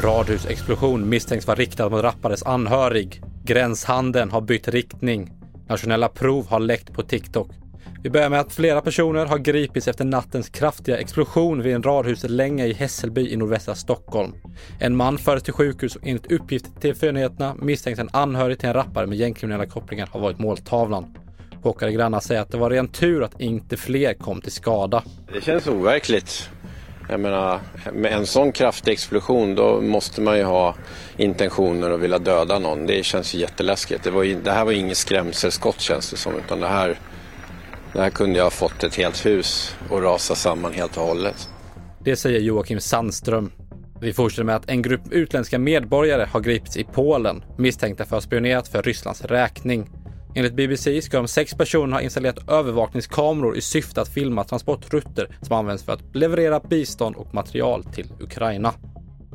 Radhusexplosion misstänks vara riktad mot rappares anhörig. Gränshandeln har bytt riktning. Nationella prov har läckt på TikTok. Vi börjar med att flera personer har gripits efter nattens kraftiga explosion vid en radhuslänga i Hässelby i nordvästra Stockholm. En man fördes till sjukhus och enligt uppgift till TV-nyheterna misstänks en anhörig till en rappare med gängkriminella kopplingar ha varit måltavlan. Chockade grannar säger att det var ren tur att inte fler kom till skada. Det känns overkligt. Jag menar, med en sån kraftig explosion då måste man ju ha intentioner och vilja döda någon. Det känns ju jätteläskigt. Det, var ju, det här var inget skrämselskott känns det som utan det här, det här kunde jag ha fått ett helt hus att rasa samman helt och hållet. Det säger Joakim Sandström. Vi fortsätter med att en grupp utländska medborgare har gripits i Polen misstänkta för att ha spionerat för Rysslands räkning. Enligt BBC ska de sex personerna ha installerat övervakningskameror i syfte att filma transportrutter som används för att leverera bistånd och material till Ukraina.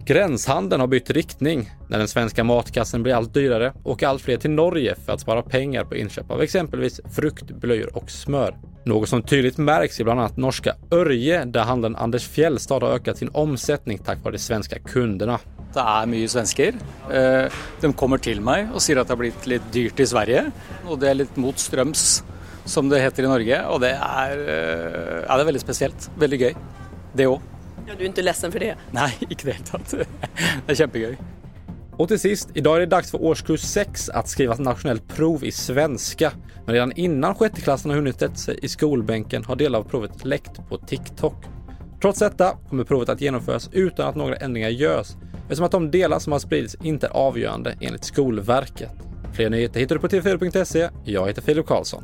Gränshandeln har bytt riktning. När den svenska matkassen blir allt dyrare och allt fler till Norge för att spara pengar på inköp av exempelvis frukt, blöjor och smör. Något som tydligt märks i bland annat norska Örje där handeln Anders Fjällstad har ökat sin omsättning tack vare de svenska kunderna. Det är mycket svenskar. Eh, de kommer till mig och säger att det har blivit lite dyrt i Sverige och det är lite motströms som det heter i Norge och det är, eh, ja, det är väldigt speciellt, väldigt gøy. Det också. Ja, du är inte ledsen för det? Nej, inte det helt Det är jättegøy. Och till sist, idag är det dags för årskurs 6 att skriva ett nationellt prov i svenska. Men redan innan sjätteklassen har hunnit sätta sig i skolbänken har delar av provet läckt på TikTok. Trots detta kommer provet att genomföras utan att några ändringar görs eftersom att de delar som har spridits inte är avgörande enligt Skolverket. Fler nyheter hittar du på tv4.se. Jag heter Filip Karlsson.